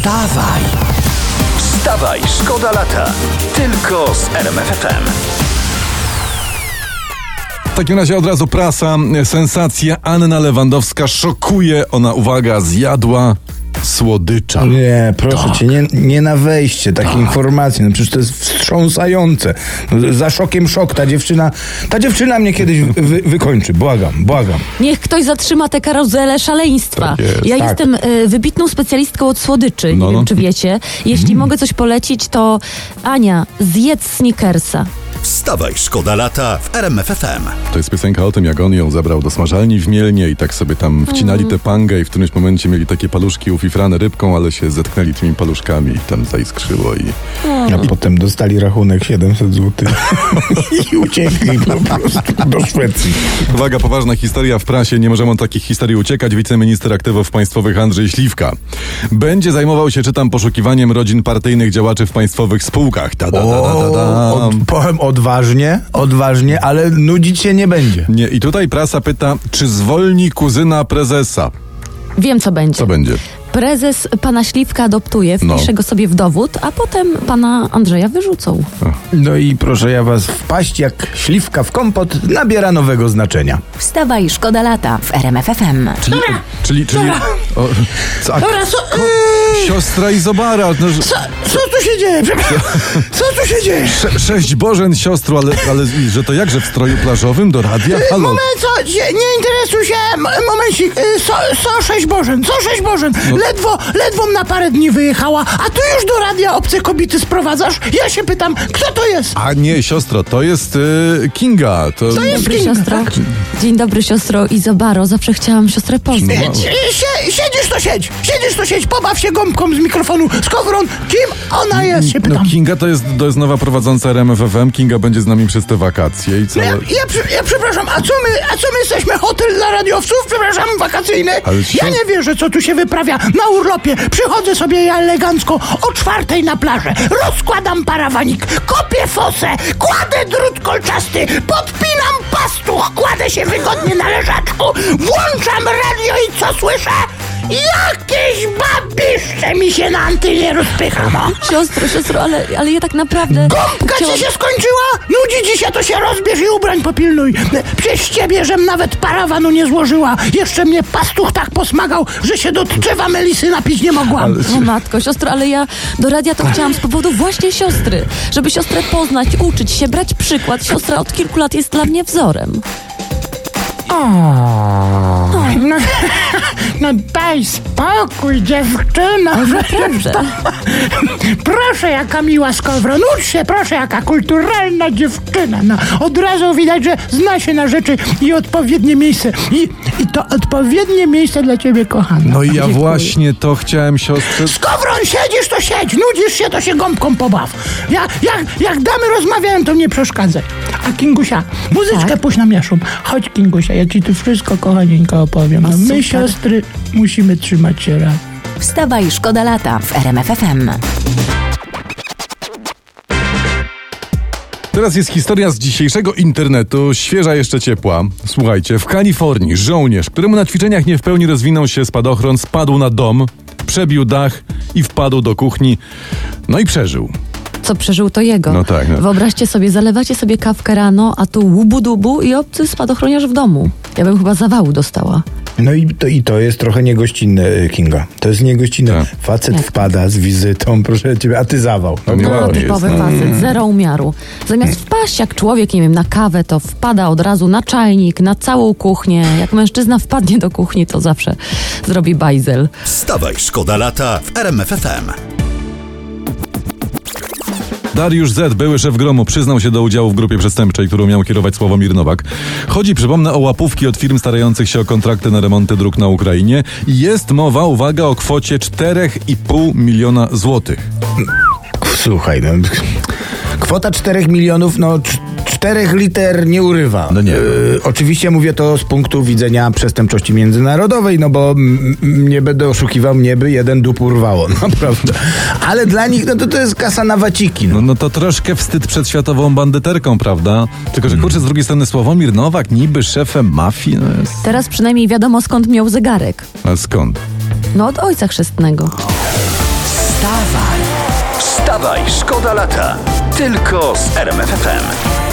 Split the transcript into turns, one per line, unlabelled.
Wstawaj! Wstawaj, szkoda lata. Tylko z RMFFM.
W takim razie od razu prasa. Sensacja Anna Lewandowska szokuje. Ona, uwaga, zjadła słodycza.
Nie, proszę
Tak.
cię, nie, nie na wejście takiej informacji. No przecież to jest wstrząsające. No, za szokiem szok. Ta dziewczyna, ta dziewczyna mnie kiedyś wy, wykończy. Błagam, błagam.
Niech ktoś zatrzyma tę karuzelę szaleństwa.
Tak jest.
ja
Tak.
jestem y, wybitną specjalistką od słodyczy.
No,
Nie
no.
Wiem, czy wiecie. Jeśli mogę coś polecić, to Ania, zjedz Snickersa.
Wstawaj, szkoda lata w RMFFM.
To jest piosenka o tym, jak on ją zabrał do smażalni w Mielnie i tak sobie tam wcinali tę pangę i w którymś momencie mieli takie paluszki ufifrane rybką, ale się zetknęli tymi paluszkami i tam zaiskrzyło i...
A potem dostali rachunek 700 zł i uciekli po prostu do Szwecji.
Uwaga, poważna historia w prasie. Nie możemy od takich historii uciekać. Wiceminister aktywów państwowych Andrzej Śliwka będzie zajmował się, czytam, poszukiwaniem rodzin partyjnych działaczy w państwowych spółkach. Ta, da, da, da, da, da.
Odważnie, odważnie, ale nudzić się nie będzie.
Nie, i tutaj prasa pyta, czy zwolni kuzyna prezesa?
Wiem, co będzie.
Co będzie?
Prezes pana Śliwka adoptuje,
No.
wpisze go sobie w dowód, a potem pana Andrzeja wyrzucą.
No i proszę ja was, wpaść jak śliwka w kompot nabiera nowego znaczenia.
Wstawaj, szkoda lata w RMFFM.
Czyli, czyli, czyli... O, co, a,
Dobra, co,
ko, siostra Izobara. No, że-
co, co tu się dzieje? Przepraszam, co tu się dzieje?
sze, sześć Bożen, siostru, ale, ale że to jakże w stroju plażowym do radia? Halo.
Moment, co, nie, interesuj się, momencik, y, so, so sześć Bożen, co sześć Bożen,
No.
ledwo, ledwo na parę dni wyjechała, a tu już do radia obce kobiety sprowadzasz? Ja się pytam, kto to jest?
A nie, siostro, to jest y, Kinga. To,
To jest
Dobry
Kinga,
siostro.
tak?
Dzień dobry, siostro Izobaro. Zawsze chciałam siostrę poznać.
No.
Y, Sie, siedzisz to siedź, siedzisz to siedź, pobaw się z mikrofonu, z kowrą, kim ona jest, się
No,
pytam.
Kinga to jest, to jest nowa prowadząca RMFFM. Kinga będzie z nami przez te wakacje i co?
No ja, ja, ja przepraszam, a co my, a co my jesteśmy hotel dla radiowców? Przepraszam, wakacyjny?
Ale
Ja nie wierzę, co tu się wyprawia na urlopie. Przychodzę sobie ja elegancko o czwartej na plażę, rozkładam parawanik, kopię fosę, kładę drut kolczasty, podpinam pastuch, kładę się wygodnie na leżaczku, włączam radio i co słyszę? Jakieś babiszcze mi się na antynie rozpycha, no.
Siostro, siostro, ale, ale ja tak naprawdę...
Gąbka
chciałam-
ci się skończyła? Nudzi ci się, to się rozbierz i ubrań popilnuj. Przez ciebie, żem nawet parawanu nie złożyła. Jeszcze mnie pastuch tak posmagał, że się do drzewa melisy napić nie mogłam.
O matko, siostro, ale ja do radia to chciałam z powodu właśnie siostry. Żeby siostrę poznać, uczyć się, brać przykład. Siostra od kilku lat jest dla mnie wzorem.
No, no daj spokój, dziewczyno.
Naprawdę.
Proszę, jaka miła skowro. Nuć się, proszę, jaka kulturalna dziewczyna. No, od razu widać, że zna się na rzeczy i odpowiednie miejsce. I, i to odpowiednie miejsce dla ciebie, kochana.
No i ja właśnie to chciałem siostrze...
Z kowrą siedzisz, to siedź. Nudzisz się, to się gąbką pobaw. Ja, jak, jak damy rozmawiają, to nie przeszkadzaj. A Kingusia, muzyczkę
Tak?
puść na miaszum. Chodź, Kingusia, ja ci tu wszystko, kochanieńko, opowiem. No, my, siostry, musimy trzymać się razem.
Wstawaj, szkoda lata w RMFFM.
Teraz jest historia z dzisiejszego internetu, świeża jeszcze ciepła. Słuchajcie, w Kalifornii żołnierz, któremu na ćwiczeniach nie w pełni rozwinął się spadochron, spadł na dom, przebił dach i wpadł do kuchni. No i przeżył.
Co przeżył, to jego.
No tak, no.
Wyobraźcie sobie, zalewacie sobie kawkę rano, a tu łubu-dubu i obcy spadochroniarz w domu. Ja bym chyba zawału dostała.
No i to, i to jest trochę niegościnne, y, Kinga. To jest niegościnne.
Tak.
Facet
Jak?
wpada z wizytą, proszę ciebie, a ty zawał. No,
Nie
No, typowy
jest, no.
facet, zero umiaru. Zamiast wpaść jak człowiek, nie wiem, na kawę, to wpada od razu na czajnik, na całą kuchnię. Jak mężczyzna wpadnie do kuchni, to zawsze zrobi bajzel.
Wstawaj, szkoda lata w RMFFM.
Dariusz Z., były szef gromu, przyznał się do udziału w grupie przestępczej, którą miał kierować Sławomir Nowak. Chodzi, przypomnę, o łapówki od firm starających się o kontrakty na remonty dróg na Ukrainie. Jest mowa, uwaga, o kwocie 4,5 miliona złotych.
Słuchaj, no, kwota 4 milionów, no czterech liter nie urywa.
No nie.
E, oczywiście mówię to z punktu widzenia przestępczości międzynarodowej, no bo m, m, nie będę oszukiwał, mnie by jeden dup urwało, naprawdę. Ale dla nich, no to to jest kasa na waciki, no.
No, no to troszkę wstyd przed światową bandyterką, prawda? Tylko, że kurczę, z drugiej strony Sławomir Nowak, niby szefem mafii, no jest...
Teraz przynajmniej wiadomo skąd miał zegarek.
A skąd?
No od ojca chrzestnego.
Wstawaj, szkoda lata. Tylko z RMFFM.